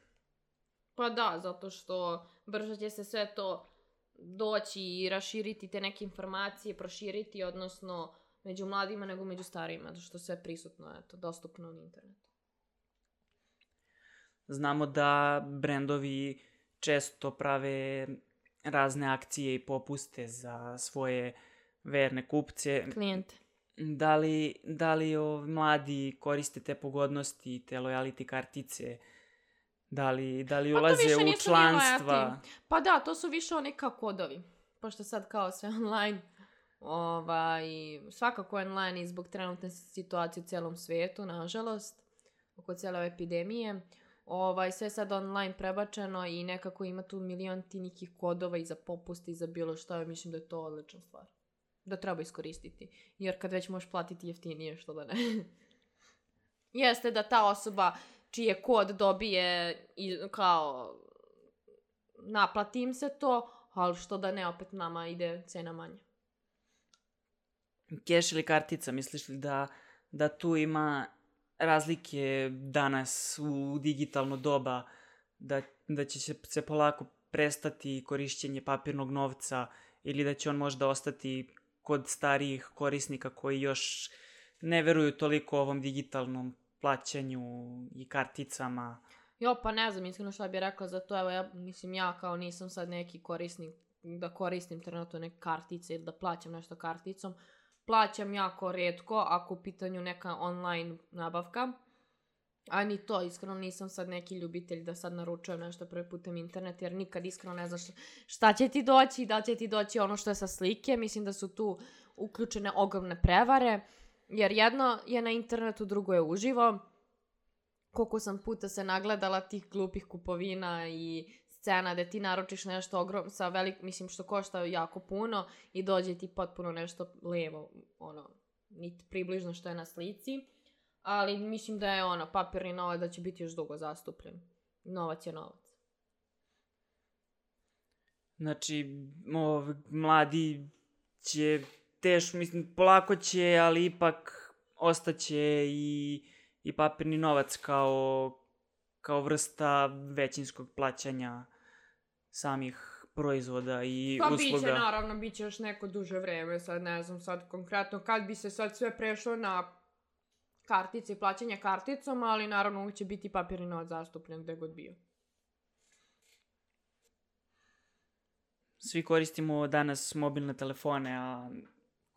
Pa da, zato što brže će se sve to doći i raširiti te neke informacije, proširiti, odnosno među mladima nego među starijima, zato što sve prisutno, eto, dostupno na internetu. Znamo da brendovi često prave razne akcije i popuste za svoje verne kupce. Klijente. Da li, da li o, mladi koriste te pogodnosti, te lojality kartice? Da li, da li Pa ulaze više u članstva? Pa da, to su više oni kao kodovi. Pošto sad kao sve (laughs) online, ovaj, svakako online i zbog trenutne situacije u cijelom svijetu, nažalost, oko cijele ove epidemije, ovaj, sve je sad online prebačeno i nekako ima tu milion ti nekih kodova i za popuste i za bilo što, mislim da je to odlična stvar. Da treba iskoristiti. Jer kad već možeš platiti jeftinije, što da ne. (laughs) Jeste da ta osoba čiji je kod dobije i kao naplati im se to, ali što da ne, opet nama ide cena manje. Keš ili kartica, misliš li da, da tu ima razlike danas u digitalno doba, da, da će se, se polako prestati korišćenje papirnog novca ili da će on možda ostati kod starijih korisnika koji još ne veruju toliko ovom digitalnom plaćanju i karticama. Jo, pa ne znam, iskreno šta bih rekla za to, evo ja, mislim, ja kao nisam sad neki korisnik da koristim trenutno neke kartice ili da plaćam nešto karticom. Plaćam jako redko ako u pitanju neka online nabavka. A ni to, iskreno nisam sad neki ljubitelj da sad naručujem nešto prvi putem internet, jer nikad iskreno ne znaš šta će ti doći, da će ti doći ono što je sa slike. Mislim da su tu uključene ogromne prevare, jer jedno je na internetu, drugo je uživo koliko sam puta se nagledala tih glupih kupovina i scena gde ti naručiš nešto ogrom, sa velik, mislim što košta jako puno i dođe ti potpuno nešto levo, ono, niti približno što je na slici. Ali mislim da je ono, papirni novac da će biti još dugo zastupljen. Novac je novac. Znači, ov, mladi će teš, mislim, polako će, ali ipak ostaće i, i papirni novac kao, kao vrsta većinskog plaćanja samih proizvoda i Pa usluga. biće, naravno, biće još neko duže vreme, sad ne znam sad konkretno kad bi se sad sve prešlo na kartice i plaćanje karticom, ali naravno uvijek će biti papirni novac zastupljen gde god bio. Svi koristimo danas mobilne telefone, a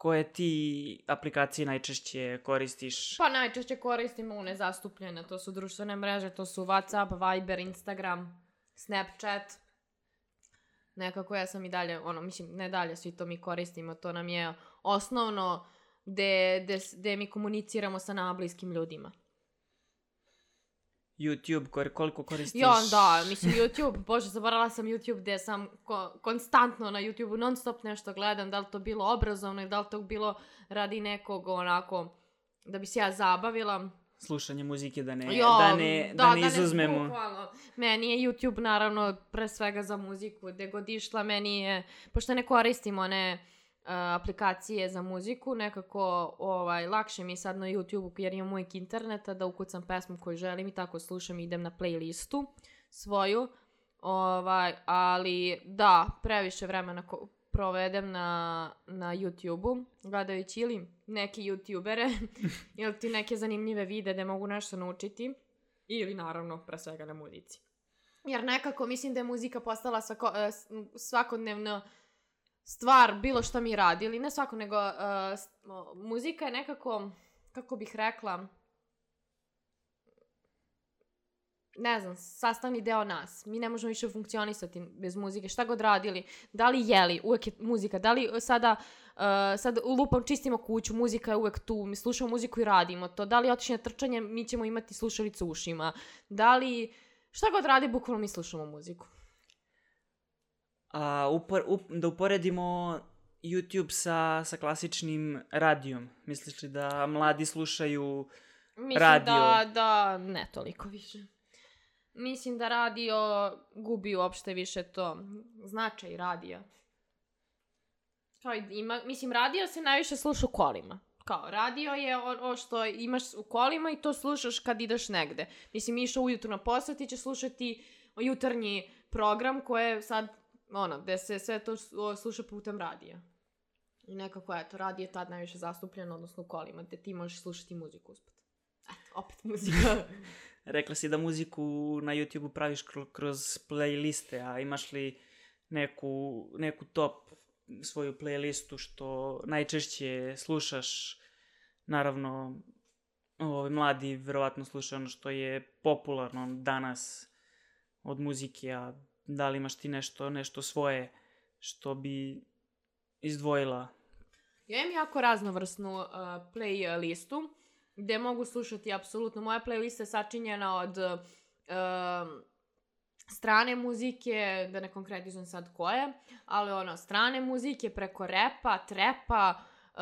koje ti aplikacije najčešće koristiš? Pa najčešće koristimo one zastupljene, to su društvene mreže, to su Whatsapp, Viber, Instagram, Snapchat. Nekako ja sam i dalje, ono, mislim, ne dalje, svi to mi koristimo, to nam je osnovno gde, gde, gde mi komuniciramo sa nabliskim ljudima. YouTube, kor- koliko koristiš? Ja, da, mislim YouTube, bože, zaboravila sam YouTube gde sam ko- konstantno na YouTube non stop nešto gledam, da li to bilo obrazovno ili da li to bilo radi nekog onako, da bi se ja zabavila. Slušanje muzike, da ne, Jo, da ne, da, ne izuzmemo. bukvalno. Meni je YouTube naravno pre svega za muziku, gde god išla meni je, pošto ne koristim one aplikacije za muziku, nekako ovaj, lakše mi je sad na YouTube jer imam uvijek interneta da ukucam pesmu koju želim i tako slušam i idem na playlistu svoju. Ovaj, ali da, previše vremena ko- provedem na, na YouTube-u, gledajući ili neke YouTubere, (laughs) ili ti neke zanimljive vide da mogu nešto naučiti, ili naravno, pre svega na muzici. Jer nekako mislim da je muzika postala svako, e, s- svakodnevno stvar, bilo šta mi radili, ne svako, nego uh, muzika je nekako, kako bih rekla, ne znam, sastavni deo nas. Mi ne možemo više funkcionisati bez muzike, šta god radili. Da li jeli, uvek je muzika. Da li sada, uh, sad lupam, čistimo kuću, muzika je uvek tu, mi slušamo muziku i radimo to. Da li otišli na trčanje, mi ćemo imati slušalice u ušima. Da li, šta god radi, bukvalno mi slušamo muziku. A upor, up, da uporedimo YouTube sa, sa klasičnim radijom. Misliš li da mladi slušaju Mislim Radio. da, da, ne toliko više. Mislim da radio gubi uopšte više to značaj radija. Kao ima, mislim, radio se najviše sluša u kolima. Kao, radio je ono što imaš u kolima i to slušaš kad ideš negde. Mislim, išao ujutru na posao, ti ćeš slušati jutarnji program koje sad, ono, gde se sve to sluša putem radija. I nekako, eto, radio je tad najviše zastupljen, odnosno u kolima, gde ti možeš slušati muziku usput. Eto, opet (laughs) muzika. (laughs) Rekla si da muziku na YouTube praviš kro- kroz playliste, a imaš li neku, neku top svoju playlistu što najčešće slušaš? Naravno, ovi mladi verovatno slušaju ono što je popularno danas od muzike, a da li imaš ti nešto, nešto svoje što bi izdvojila? Ja imam jako raznovrsnu uh, playlistu gde mogu slušati apsolutno. Moja playlista je sačinjena od uh, strane muzike, da ne konkretizujem sad koje, ali ono, strane muzike preko repa, trepa, uh,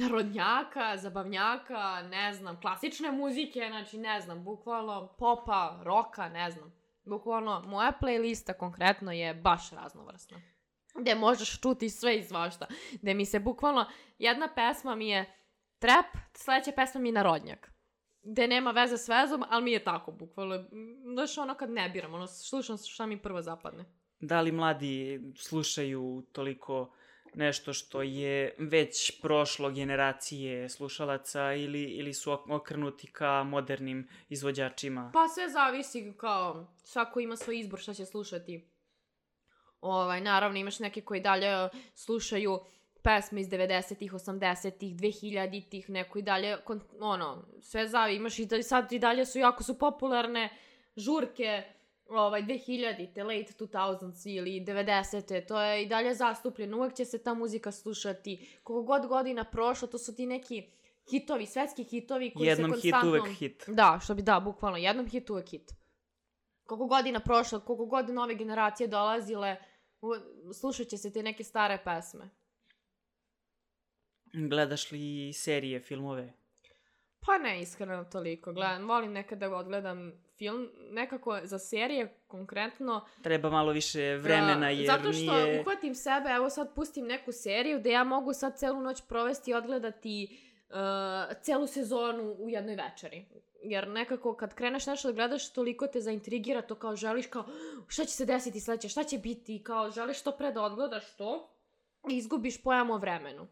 narodnjaka, zabavnjaka, ne znam, klasične muzike, znači ne znam, bukvalno popa, roka, ne znam. Bukvalno, moja playlista konkretno je baš raznovrsna. Gde možeš čuti sve i svašta. Gde mi se bukvalno, jedna pesma mi je trap, sledeća pesma mi je narodnjak. Gde nema veze s vezom, ali mi je tako, bukvalno. Znaš, ono kad ne biram, ono, slušam šta mi prvo zapadne. Da li mladi slušaju toliko nešto što je već prošlo generacije slušalaca ili, ili su ok- okrenuti ka modernim izvođačima? Pa sve zavisi kao, svako ima svoj izbor šta će slušati. Ovaj, naravno imaš neke koji dalje slušaju pesme iz 90-ih, 80-ih, 2000-ih, neko i dalje, ono, sve zavi, imaš i da, sad i dalje su jako su popularne žurke, ovaj, 2000-te, late 2000s ili 90-te, to je i dalje zastupljeno, uvek će se ta muzika slušati, koliko god godina prošlo, to su ti neki hitovi, svetski hitovi koji Jednom se hit konstantno... uvek hit. Da, što bi da, bukvalno, jednom hit uvek hit. Koliko godina prošlo, koliko god nove generacije dolazile, slušat će se te neke stare pesme. Gledaš li serije, filmove? Pa ne, iskreno toliko. Gledam, volim nekada da odgledam film, nekako za serije konkretno. Treba malo više vremena jer Zato što nije... uhvatim sebe, evo sad pustim neku seriju da ja mogu sad celu noć provesti i odgledati uh, celu sezonu u jednoj večeri. Jer nekako kad kreneš nešto da gledaš, toliko te zaintrigira to kao želiš kao šta će se desiti sledeće, šta će biti, kao želiš što pre da odgledaš to i izgubiš pojam o vremenu.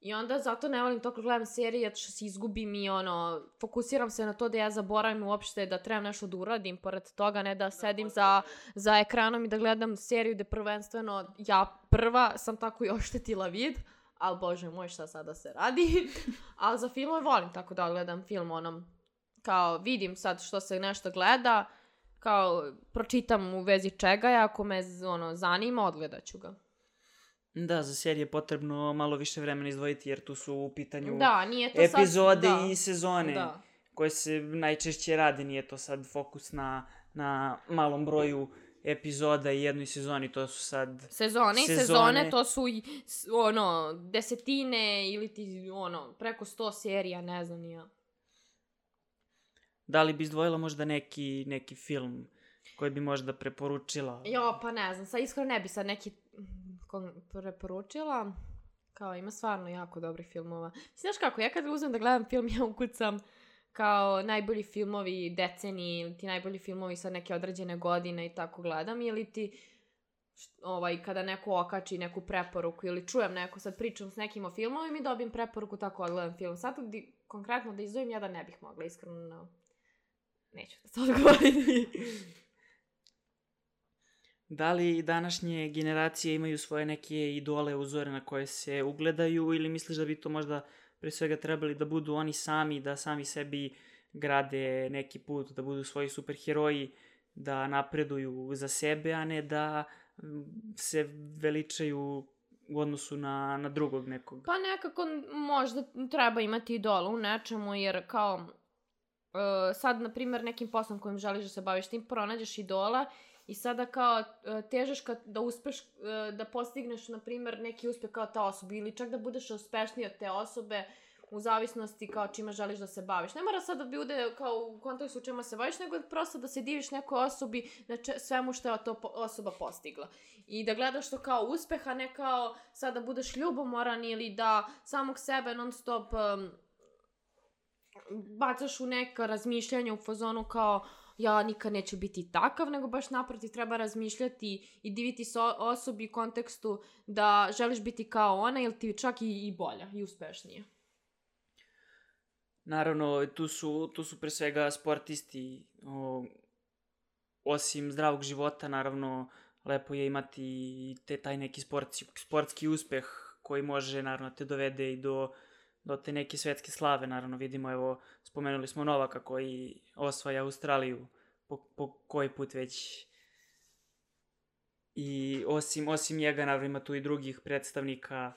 I onda zato ne volim toliko gledam serije, zato što se izgubim i ono, fokusiram se na to da ja zaboravim uopšte da trebam nešto da uradim, pored toga ne da sedim za, za ekranom i da gledam seriju gde prvenstveno ja prva sam tako i oštetila vid, ali bože moj šta sada se radi. (laughs) ali za filmove volim tako da gledam film onom, kao vidim sad što se nešto gleda, kao pročitam u vezi čega je, ako me ono, zanima, odgledat ću ga. Da, za serije je potrebno malo više vremena izdvojiti jer tu su u pitanju Da, nije to sad... epizode da, i sezone Da. koje se najčešće rade, nije to sad fokus na, na malom broju epizoda i jednoj sezoni, to su sad... Sezone i Sezone. sezone, to su i, ono, desetine ili ti, ono, preko sto serija, ne znam ja. Da li bi izdvojila možda neki, neki film koji bi možda preporučila? Jo, pa ne znam, sad iskreno ne bi sad neki preporučila. Kao, ima stvarno jako dobrih filmova. Znaš kako, ja kad uzmem da gledam film, ja ukucam kao najbolji filmovi deceniji ili ti najbolji filmovi sa neke određene godine i tako gledam ili ti ovaj, kada neko okači neku preporuku ili čujem neko, sad pričam s nekim o filmovima i dobijem preporuku tako odgledam film. Sad di, konkretno da izdvojim ja da ne bih mogla, iskreno no. neću da se (laughs) odgovoriti. Da li današnje generacije imaju svoje neke idole, uzore na koje se ugledaju ili misliš da bi to možda pre svega trebali da budu oni sami, da sami sebi grade neki put, da budu svoji superheroji, da napreduju za sebe, a ne da se veličaju u odnosu na, na drugog nekog. Pa nekako možda treba imati idola u nečemu, jer kao uh, sad, na primjer, nekim poslom kojim želiš da se baviš, tim pronađeš idola i sada kao uh, težeš kad, da uspeš, uh, da postigneš, na primjer, neki uspeh kao ta osoba ili čak da budeš uspešniji od te osobe, u zavisnosti kao čime želiš da se baviš. Ne mora sad da bude kao u kontekstu čima se baviš, nego prosto da se diviš nekoj osobi na če, svemu što je to po, osoba postigla. I da gledaš to kao uspeh, a ne kao sad da budeš ljubomoran ili da samog sebe non stop um, bacaš u neka razmišljanja u fazonu kao ja nikad neću biti takav, nego baš naprotiv treba razmišljati i diviti se osobi u kontekstu da želiš biti kao ona ili ti čak i, i bolja i uspešnija. Naravno, tu su, tu su pre svega sportisti, o, osim zdravog života, naravno, lepo je imati te, taj neki sportski, sportski uspeh koji može, naravno, te dovede i do, do te neke svetske slave, naravno, vidimo, evo, spomenuli smo Novaka koji osvaja Australiju, po, po koji put već i osim, osim njega, naravno, ima tu i drugih predstavnika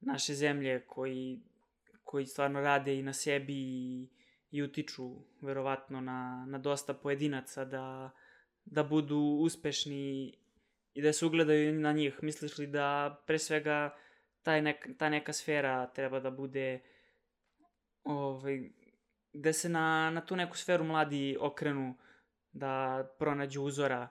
naše zemlje koji koji stvarno rade i na sebi i, i utiču verovatno na, na dosta pojedinaca da, da budu uspešni i da se ugledaju na njih. Misliš li da pre svega taj nek, ta neka sfera treba da bude ovaj, da se na, na tu neku sferu mladi okrenu, da pronađu uzora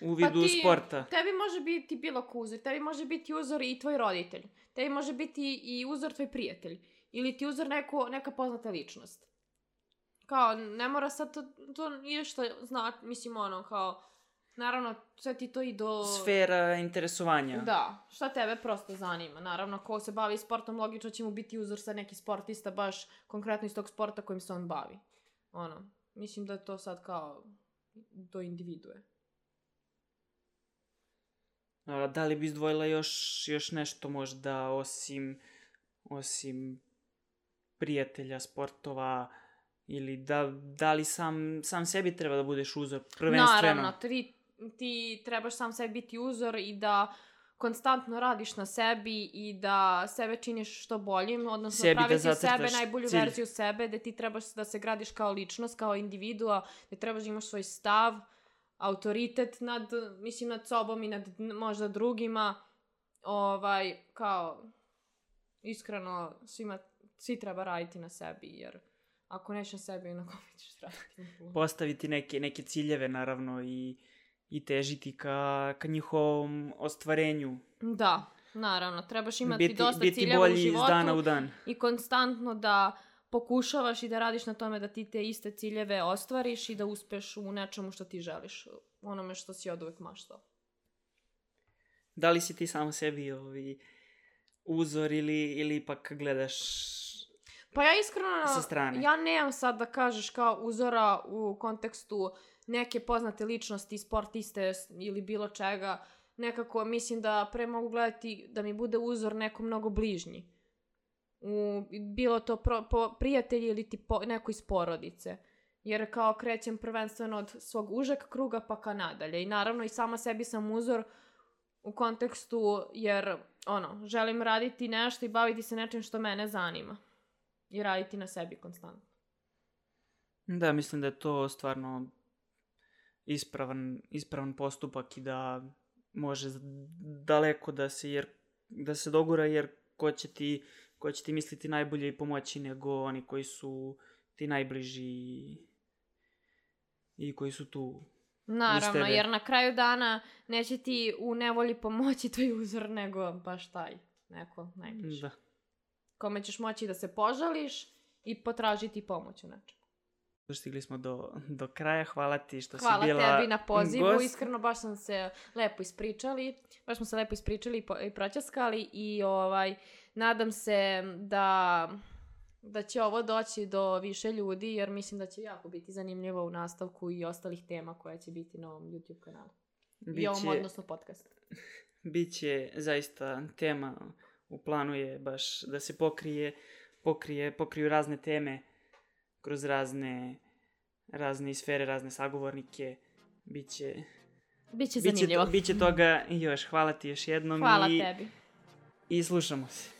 u vidu pa ti, sporta. Tebi može biti bilo ko uzor. Tebi može biti uzor i tvoj roditelj. Tebi može biti i uzor tvoj prijatelj. Ili ti uzor neko, neka poznata ličnost. Kao, ne mora sad to, to nije što zna, mislim ono, kao, naravno, sve ti to i do... Sfera interesovanja. Da, šta tebe prosto zanima. Naravno, ko se bavi sportom, logično će mu biti uzor sa neki sportista, baš konkretno iz tog sporta kojim se on bavi. Ono, mislim da je to sad kao do individue. A, da li bi izdvojila još, još nešto možda osim, osim prijatelja, sportova, ili da, da li sam, sam sebi treba da budeš uzor, prvenstveno? Naravno, ti, ti trebaš sam sebi biti uzor i da konstantno radiš na sebi i da sebe činiš što boljim, odnosno sebi praviti da sebe, najbolju cilj. verziju sebe, da ti trebaš da se gradiš kao ličnost, kao individua, da trebaš da imaš svoj stav, autoritet nad, mislim, nad sobom i nad možda drugima, ovaj, kao, iskreno, svima, svi treba raditi na sebi, jer ako neš na sebi, na kome (laughs) ćeš raditi? Postaviti neke, neke ciljeve, naravno, i, i težiti ka, ka njihovom ostvarenju. Da, naravno, trebaš imati biti, dosta biti ciljeva u životu. Bolji iz dana u dan. I konstantno da pokušavaš i da radiš na tome da ti te iste ciljeve ostvariš i da uspeš u nečemu što ti želiš, onome što si od uvek maštao. Da li si ti samo sebi ovi, uzor ili, ili ipak gledaš pa ja iskreno, sa strane? ja nemam sad da kažeš kao uzora u kontekstu neke poznate ličnosti, sportiste ili bilo čega. Nekako mislim da pre mogu gledati da mi bude uzor neko mnogo bližnji u, bilo to pro, po, prijatelji ili ti po, neko iz porodice. Jer kao krećem prvenstveno od svog užeg kruga pa ka nadalje. I naravno i sama sebi sam uzor u kontekstu jer ono, želim raditi nešto i baviti se nečim što mene zanima. I raditi na sebi konstantno. Da, mislim da je to stvarno ispravan, ispravan postupak i da može daleko da se, jer, da se dogura jer ko će ti koja će ti misliti najbolje i pomoći nego oni koji su ti najbliži i koji su tu Naravno, jer na kraju dana neće ti u nevolji pomoći (laughs) tvoj uzor, nego baš taj, neko najbliži. Da. Kome ćeš moći da se požališ i potražiti pomoć u nečemu. Stigli smo do, do kraja, hvala ti što hvala si bila Hvala tebi na pozivu, gost. iskreno baš sam se lepo ispričali, baš smo se lepo ispričali i, po, i proćaskali i ovaj, nadam se da da će ovo doći do više ljudi, jer mislim da će jako biti zanimljivo u nastavku i ostalih tema koja će biti na ovom YouTube kanalu. I ovom, odnosno podcastu. (laughs) Biće zaista tema u planu je baš da se pokrije, pokrije, pokriju razne teme kroz razne, razne sfere, razne sagovornike. Biće, Biće zanimljivo. Biće, to, biće toga još. Hvala ti još jednom. Hvala i, tebi. I slušamo se.